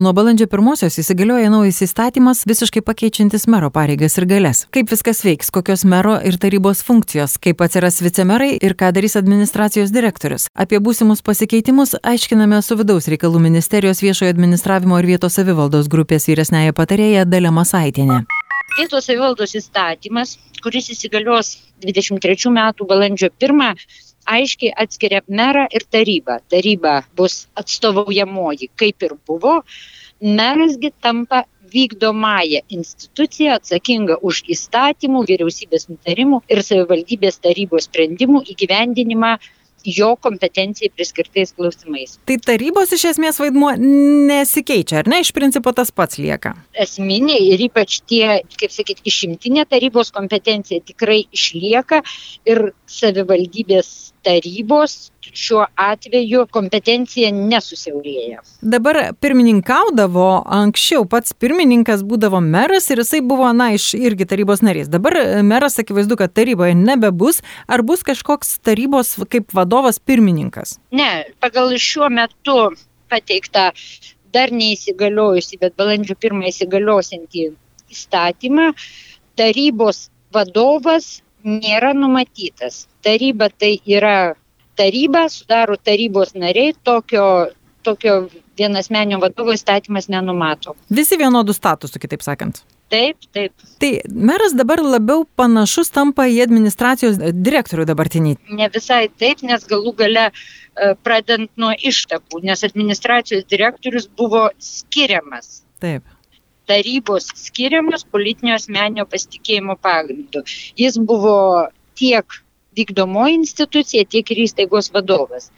Nuo balandžio pirmosios įsigalioja naujas įstatymas, visiškai pakeičiantis mero pareigas ir galės. Kaip viskas veiks, kokios mero ir tarybos funkcijos, kaip atsiras vicemerai ir ką darys administracijos direktorius. Apie būsimus pasikeitimus aiškiname su vidaus reikalų ministerijos viešojo administravimo ir vietos savivaldos grupės vyresnėje patarėja Dalė Masaitinė. Vietos savivaldos įstatymas, kuris įsigalios 23 metų balandžio 1 aiškiai atskiria merą ir tarybą. Taryba bus atstovaujamoji, kaip ir buvo. Merasgi tampa vykdomąją instituciją atsakingą už įstatymų, vyriausybės nutarimų ir savivaldybės tarybos sprendimų įgyvendinimą jo kompetencijai priskirtais klausimais. Tai tarybos iš esmės vaidmuo nesikeičia, ar ne? Iš principo tas pats lieka. Esminiai ir ypač tie, kaip sakyti, išimtinė tarybos kompetencija tikrai išlieka ir savivaldybės tarybos šiuo atveju kompetencija nesusiaurėja. Dabar pirmininkaudavo, anksčiau pats pirmininkas būdavo meras ir jisai buvo, na, iš irgi tarybos narys. Dabar meras akivaizdu, kad taryboje nebebus. Ar bus kažkoks tarybos kaip vadovas pirmininkas? Ne, pagal šiuo metu pateiktą dar neįsigaliojusi, bet balandžio pirmą įsigaliosiantį įstatymą, tarybos vadovas nėra numatytas. Taryba tai yra taryba, sudaro tarybos nariai, tokio, tokio vienasmenio vadovo įstatymas nenumato. Visi vienodų statusų, kitaip sakant. Taip, taip. Tai meras dabar labiau panašus tampa į administracijos direktorių dabartinį. Ne visai taip, nes galų gale e, pradant nuo ištakų, nes administracijos direktorius buvo skiriamas. Taip tarybos skiriamas politinio asmenio pasitikėjimo pagrindu. Jis buvo tiek vykdomoji institucija, tiek ir įstaigos vadovas.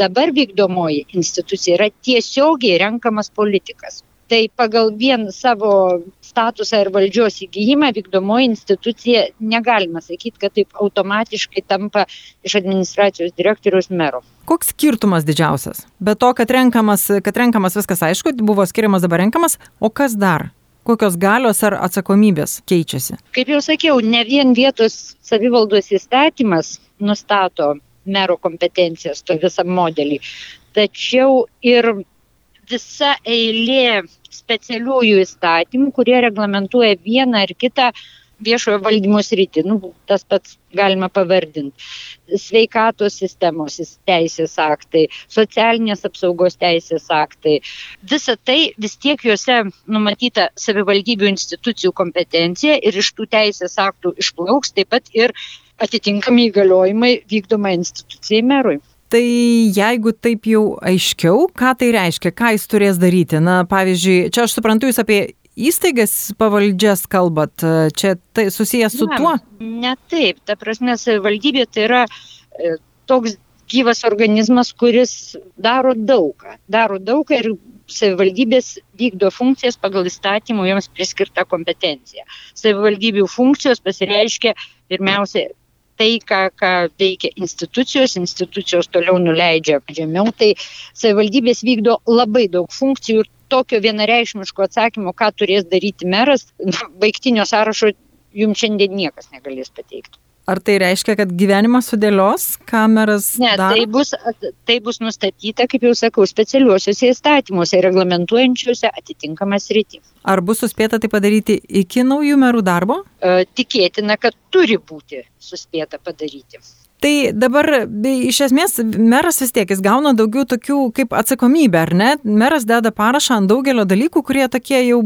Dabar vykdomoji institucija yra tiesiogiai renkamas politikas tai pagal vien savo statusą ir valdžios įgyjimą vykdomoji institucija negalima sakyti, kad taip automatiškai tampa iš administracijos direktoriaus mero. Koks skirtumas didžiausias? Be to, kad renkamas, kad renkamas viskas aišku, buvo skiriamas dabar renkamas, o kas dar? Kokios galios ar atsakomybės keičiasi? Kaip jau sakiau, ne vien vietos savivaldos įstatymas nustato mero kompetencijas, to visą modelį, tačiau ir visa eilė specialiųjų įstatymų, kurie reglamentuoja vieną ar kitą viešojo valdymo sritį. Nu, tas pats galima pavardinti. Sveikatos sistemos teisės aktai, socialinės apsaugos teisės aktai. Visa tai vis tiek juose numatyta savivaldybių institucijų kompetencija ir iš tų teisės aktų išplauks taip pat ir atitinkami įgaliojimai vykdoma institucijai merui. Tai jeigu taip jau aiškiau, ką tai reiškia, ką jis turės daryti? Na, pavyzdžiui, čia aš suprantu, jūs apie įstaigas pavaldžias kalbat, čia tai susijęs su ne, tuo? Ne taip, ta prasme, savivaldybė tai yra e, toks gyvas organizmas, kuris daro daugą. Daro daugą ir savivaldybės vykdo funkcijas pagal įstatymų joms priskirtą kompetenciją. Savivaldybių funkcijos pasireiškia pirmiausia tai, ką, ką veikia institucijos, institucijos toliau nuleidžia žemiau, tai savivaldybės vykdo labai daug funkcijų ir tokio vienareišmiško atsakymo, ką turės daryti meras, baigtinio sąrašo jums šiandien niekas negalės pateikti. Ar tai reiškia, kad gyvenimas sudėlios kameras? Ne, daro? tai bus, tai bus nustatyta, kaip jau sakau, specialiuosiuose įstatymuose, reglamentuojančiuose atitinkamas rytį. Ar bus suspėta tai padaryti iki naujų merų darbo? E, tikėtina, kad turi būti suspėta padaryti. Tai dabar iš esmės meras vis tiek jis gauna daugiau tokių kaip atsakomybę, ar ne? Meras deda parašą ant daugelio dalykų, kurie tokie jau,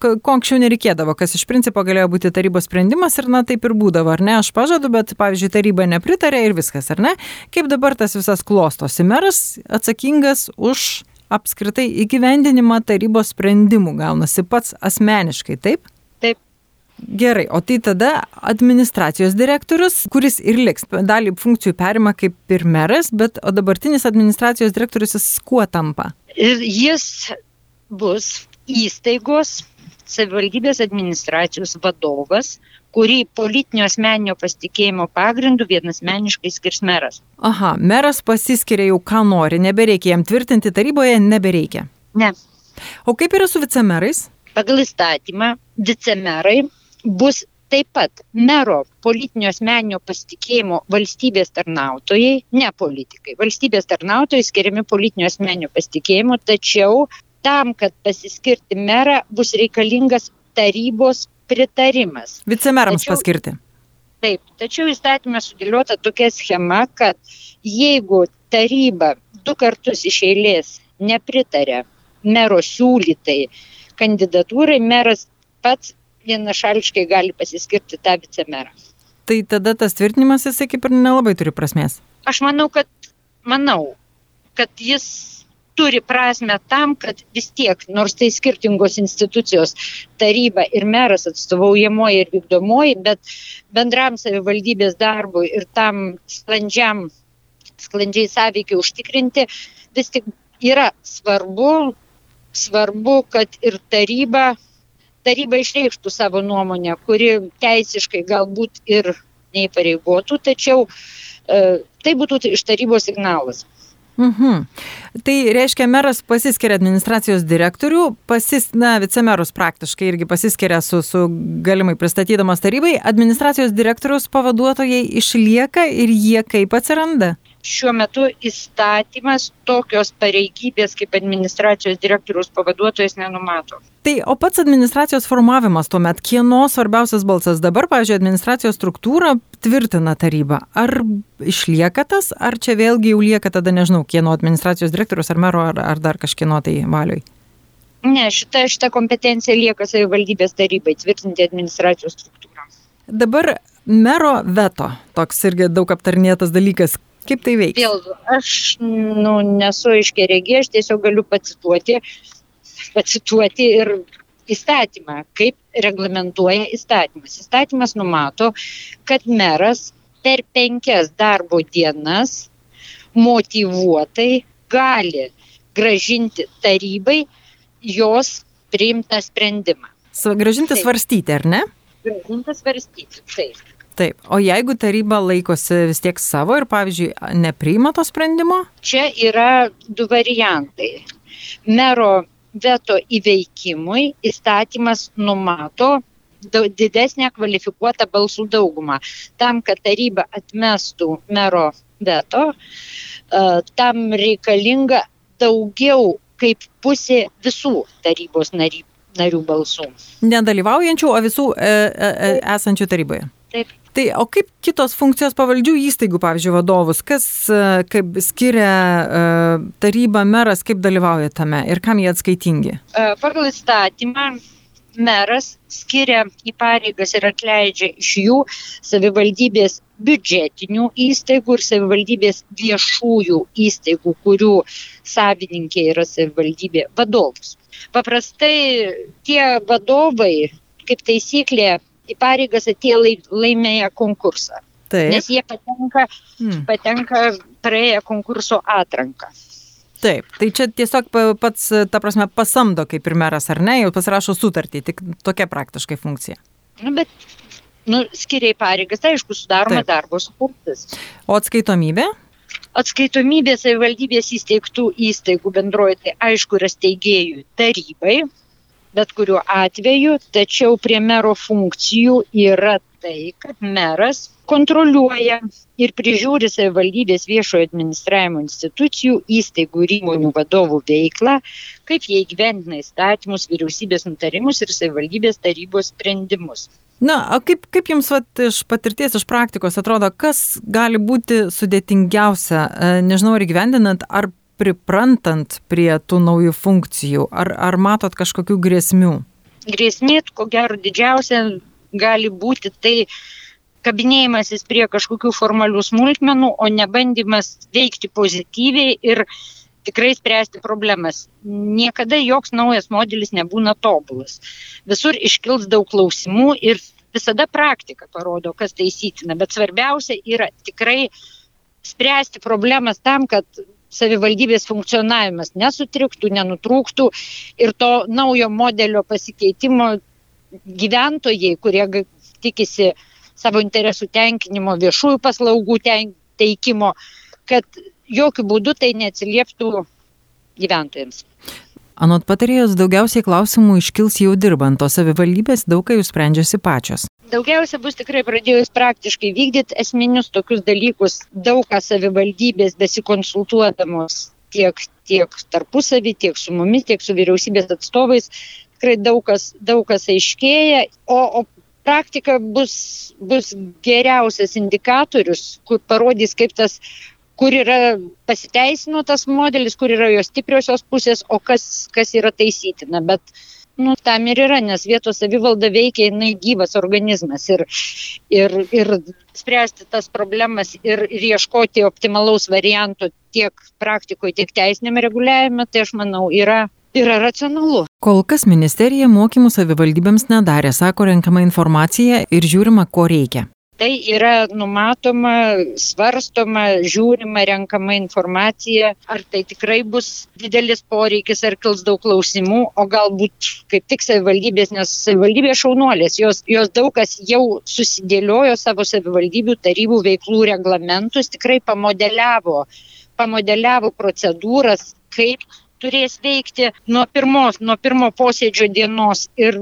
ko anksčiau nereikėdavo, kas iš principo galėjo būti tarybos sprendimas ir na taip ir būdavo, ar ne? Aš pažadu, bet pavyzdžiui taryba nepritarė ir viskas, ar ne? Kaip dabar tas visas klostosi? Meras atsakingas už apskritai įgyvendinimą tarybos sprendimų gaunasi pats asmeniškai, taip? Gerai, o tai tada administracijos direktorius, kuris ir liks, dalį funkcijų perima kaip ir meras, bet o dabartinis administracijos direktorius jis kuo tampa? Ir jis bus įstaigos savivaldybės administracijos vadovas, kurį politinio asmeninio pasitikėjimo pagrindų vienasmeniškai skirs meras. Aha, meras pasiskiria jau ką nori, nebereikia jam tvirtinti taryboje, nebereikia. Ne. O kaip yra su vicemerais? Pagal įstatymą vicemerai bus taip pat mero politinio asmeninio pasitikėjimo valstybės tarnautojai, ne politikai, valstybės tarnautojai skiriami politinio asmeninio pasitikėjimo, tačiau tam, kad pasiskirti merą, bus reikalingas tarybos pritarimas. Vicemerams tačiau, paskirti. Taip, tačiau įstatymė sudėliota tokia schema, kad jeigu taryba du kartus iš eilės nepritarė mero siūlytai kandidatūrai, meras pats vienašališkai gali pasiskirti tą vicemerą. Tai tada tas tvirtinimas jisai kaip ir nelabai turi prasmės. Aš manau, kad, manau, kad jis turi prasme tam, kad vis tiek, nors tai skirtingos institucijos, taryba ir meras atstovaujamoji ir vykdomoji, bet bendram savivaldybės darbui ir tam sklandžiam, sklandžiai sąveikiai užtikrinti, vis tik yra svarbu, svarbu, kad ir taryba, taryba išreikštų savo nuomonę, kuri teisiškai galbūt ir neįpareigotų, tačiau e, tai būtų iš tarybos signalas. Mhm. Tai reiškia, meras pasiskiria administracijos direktorių, pasis, na, vicemerus praktiškai irgi pasiskiria su, su galimai pristatydamas tarybai, administracijos direktoriaus pavaduotojai išlieka ir jie kaip atsiranda? Šiuo metu įstatymas tokios pareigybės kaip administracijos direktoriaus pavaduotojas nenumato. Tai o pats administracijos formavimas tuomet, kieno svarbiausias balsas dabar, pavyzdžiui, administracijos struktūra tvirtina taryba. Ar išlieka tas, ar čia vėlgi jau lieka tada, nežinau, kieno administracijos direktorius ar mero, ar, ar dar kažkieno tai valiui? Ne, šita, šita kompetencija lieka savivaldybės tarybai tvirtinti administracijos struktūrą. Dabar mero veto, toks irgi daug aptarnėtas dalykas. Kaip tai veikia? Vėl, aš nu, nesu iškeregė, aš tiesiog galiu pacituoti, pacituoti ir įstatymą, kaip reglamentuoja įstatymas. Įstatymas numato, kad meras per penkias darbo dienas motivuotai gali gražinti tarybai jos priimtą sprendimą. Gražinti svarstyti, ar ne? Gražinti svarstyti, taip. Taip, o jeigu taryba laikosi vis tiek savo ir, pavyzdžiui, nepriima to sprendimo? Čia yra du variantai. Mero veto įveikimui įstatymas numato didesnę kvalifikuotą balsų daugumą. Tam, kad taryba atmestų mero veto, e, tam reikalinga daugiau kaip pusė visų tarybos narių balsų. Nedalyvaujančių, o visų e, e, e esančių taryboje. Taip. Tai o kaip kitos funkcijos pavaldžių įstaigų, pavyzdžiui, vadovus, kas e, kaip skiria uh, taryba, meras, kaip dalyvauja tame ir kam jie atskaitingi? Uh, pagal įstatymą meras skiria į pareigas ir atleidžia iš jų savivaldybės biudžetinių įstaigų ir savivaldybės viešųjų įstaigų, kurių savininkė yra savivaldybė vadovus. Paprastai tie vadovai, kaip taisyklė, į pareigas atėjo laimėję konkursą. Taip. Nes jie patenka, hmm. patenka praėję konkurso atranką. Taip, tai čia tiesiog pats, ta prasme, pasamdo kaip ir meras, ar ne, jau pasirašo sutartį, tik tokia praktiškai funkcija. Nu, bet, nu, skiriai pareigas, tai aišku, sudaroma Taip. darbo sutartis. O atskaitomybė? Atskaitomybė savivaldybės įsteigtų įstaigų bendroji, tai aišku, yra steigėjų tarybai, bet kuriuo atveju, tačiau prie mero funkcijų yra tai, kad meras kontroliuoja ir prižiūri savivaldybės viešojo administravimo institucijų, įstaigų ir įmonių vadovų veiklą, kaip jie įgyvendina įstatymus, vyriausybės nutarimus ir savivaldybės tarybos sprendimus. Na, o kaip, kaip jums vat, iš patirties, iš praktikos atrodo, kas gali būti sudėtingiausia, e, nežinau, ar įgyvendinant, ar priprantant prie tų naujų funkcijų? Ar, ar matot kažkokių grėsmių? Grėsmė, ko gero, didžiausia gali būti tai kabinėjimasis prie kažkokių formalių smulkmenų, o ne bandymas veikti pozityviai ir tikrai spręsti problemas. Niekada joks naujas modelis nebūna tobulas. Visur iškils daug klausimų ir visada praktika parodo, kas taisytina, bet svarbiausia yra tikrai spręsti problemas tam, kad savivaldybės funkcionavimas nesutriktų, nenutrūktų ir to naujo modelio pasikeitimo gyventojai, kurie tikisi savo interesų tenkinimo, viešųjų paslaugų teikimo, kad jokių būdų tai neatsilieptų gyventojams. Anot patarėjos daugiausiai klausimų iškils jau dirbant, o savivaldybės daug ką jūs sprendžiasi pačios. Daugiausia bus tikrai pradėjus praktiškai vykdyti esminius tokius dalykus, daug ką savivaldybės besikonsultuodamos tiek tiek tarpusavį, tiek su mumis, tiek su vyriausybės atstovais. Tikrai daug kas, daug kas aiškėja, o, o praktika bus, bus geriausias indikatorius, kur parodys, kaip tas kur yra pasiteisino tas modelis, kur yra jos stipriosios pusės, o kas, kas yra taisytina. Bet nu, tam ir yra, nes vietos savivalda veikia, jinai gyvas organizmas ir, ir, ir spręsti tas problemas ir, ir ieškoti optimalaus varianto tiek praktikoje, tiek teisinėme reguliavime, tai aš manau yra yra racionalu. Kol kas ministerija mokymų savivaldybėms nedarė, sako renkama informacija ir žiūrima, ko reikia tai yra numatoma, svarstoma, žiūrima, renkama informacija, ar tai tikrai bus didelis poreikis, ar kils daug klausimų, o galbūt kaip tik savivaldybės, nes savivaldybės šaunuolės, jos, jos daug kas jau susidėliojo savo savivaldybių tarybų veiklų reglamentus, tikrai pamodeliavo, pamodeliavo procedūras, kaip turės veikti nuo pirmos, nuo pirmo posėdžio dienos ir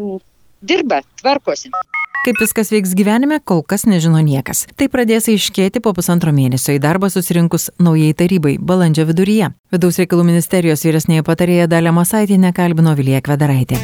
dirba, tvarkosi. Kaip viskas veiks gyvenime, kol kas nežino niekas. Tai pradės aiškėti po pusantro mėnesio į darbą susirinkus naujai tarybai balandžio viduryje. Vidaus reikalų ministerijos vyresnėje patarėja Dalė Masaitė nekalbino Vilija Kvedaraitė.